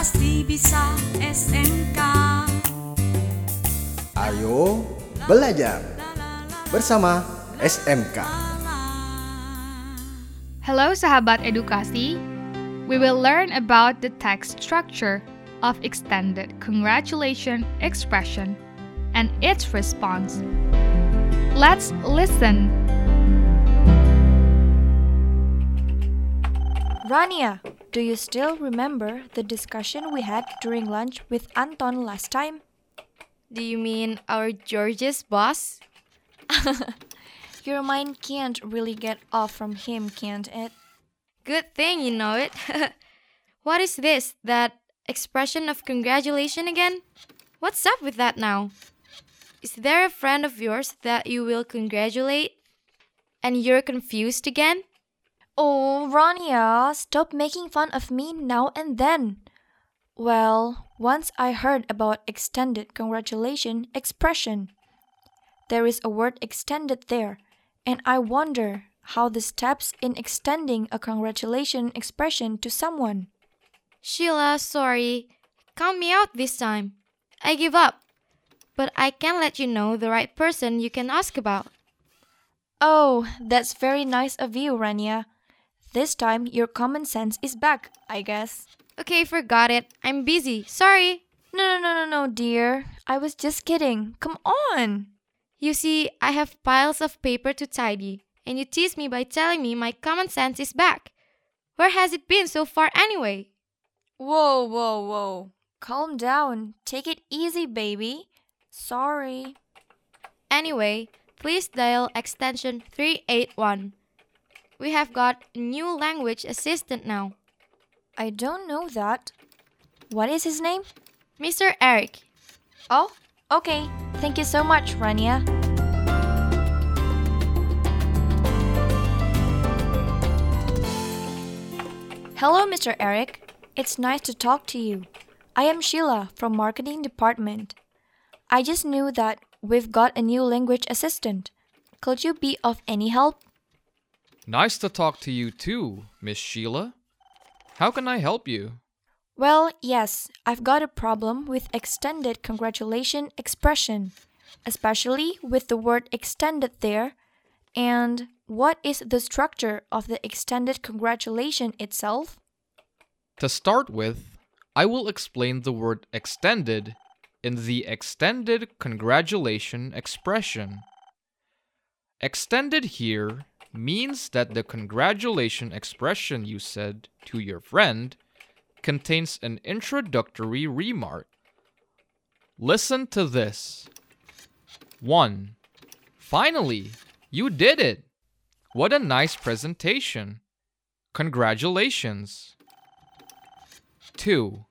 pasti bisa SMK. Ayo belajar bersama SMK. Hello sahabat edukasi. We will learn about the text structure of extended congratulation expression and its response. Let's listen. Rania, do you still remember the discussion we had during lunch with Anton last time? Do you mean our George's boss? Your mind can't really get off from him, can't it? Good thing you know it. what is this? That expression of congratulation again? What's up with that now? Is there a friend of yours that you will congratulate? And you're confused again? Oh, Rania, stop making fun of me now and then. Well, once I heard about extended congratulation expression. There is a word extended there, and I wonder how the steps in extending a congratulation expression to someone. Sheila, sorry. Count me out this time. I give up. But I can let you know the right person you can ask about. Oh, that's very nice of you, Rania. This time your common sense is back, I guess. Okay, forgot it. I'm busy. Sorry. No, no, no, no, no, dear. I was just kidding. Come on. You see, I have piles of paper to tidy, and you tease me by telling me my common sense is back. Where has it been so far anyway? Whoa, whoa, whoa. Calm down. Take it easy, baby. Sorry. Anyway, please dial extension 381. We have got a new language assistant now. I don't know that. What is his name? Mr. Eric. Oh, okay. Thank you so much, Rania. Hello, Mr. Eric. It's nice to talk to you. I am Sheila from marketing department. I just knew that we've got a new language assistant. Could you be of any help? Nice to talk to you too, Miss Sheila. How can I help you? Well, yes, I've got a problem with extended congratulation expression, especially with the word extended there. And what is the structure of the extended congratulation itself? To start with, I will explain the word extended in the extended congratulation expression. Extended here means that the congratulation expression you said to your friend contains an introductory remark. Listen to this. 1. Finally, you did it! What a nice presentation! Congratulations! 2.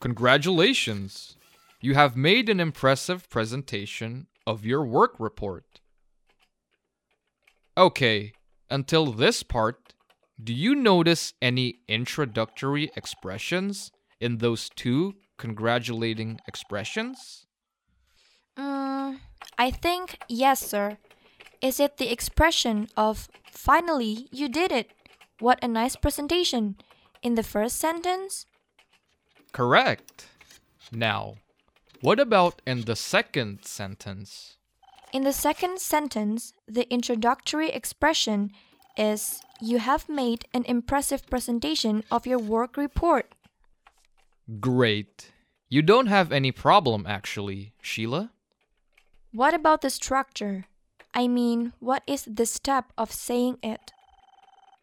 Congratulations! You have made an impressive presentation of your work report. Okay, until this part, do you notice any introductory expressions in those two congratulating expressions? Mm, I think yes, sir. Is it the expression of finally you did it? What a nice presentation in the first sentence? Correct. Now, what about in the second sentence? In the second sentence, the introductory expression is You have made an impressive presentation of your work report. Great. You don't have any problem, actually, Sheila. What about the structure? I mean, what is the step of saying it?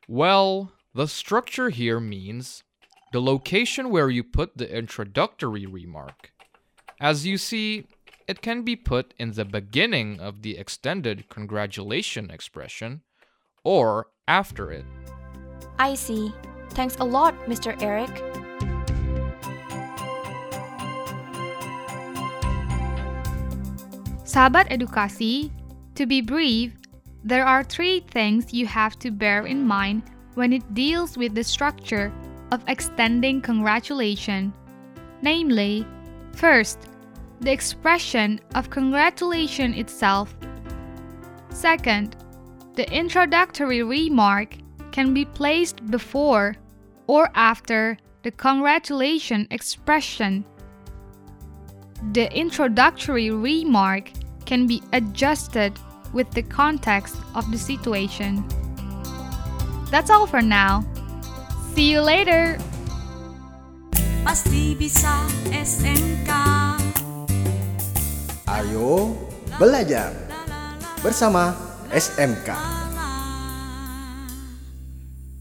Well, the structure here means the location where you put the introductory remark. As you see, it can be put in the beginning of the extended congratulation expression or after it. I see. Thanks a lot, Mr. Eric. Sahabat edukasi, to be brief, there are three things you have to bear in mind when it deals with the structure of extending congratulation. Namely, first, the expression of congratulation itself. Second, the introductory remark can be placed before or after the congratulation expression. The introductory remark can be adjusted with the context of the situation. That's all for now. See you later! Pasti bisa SMK Ayo belajar bersama SMK.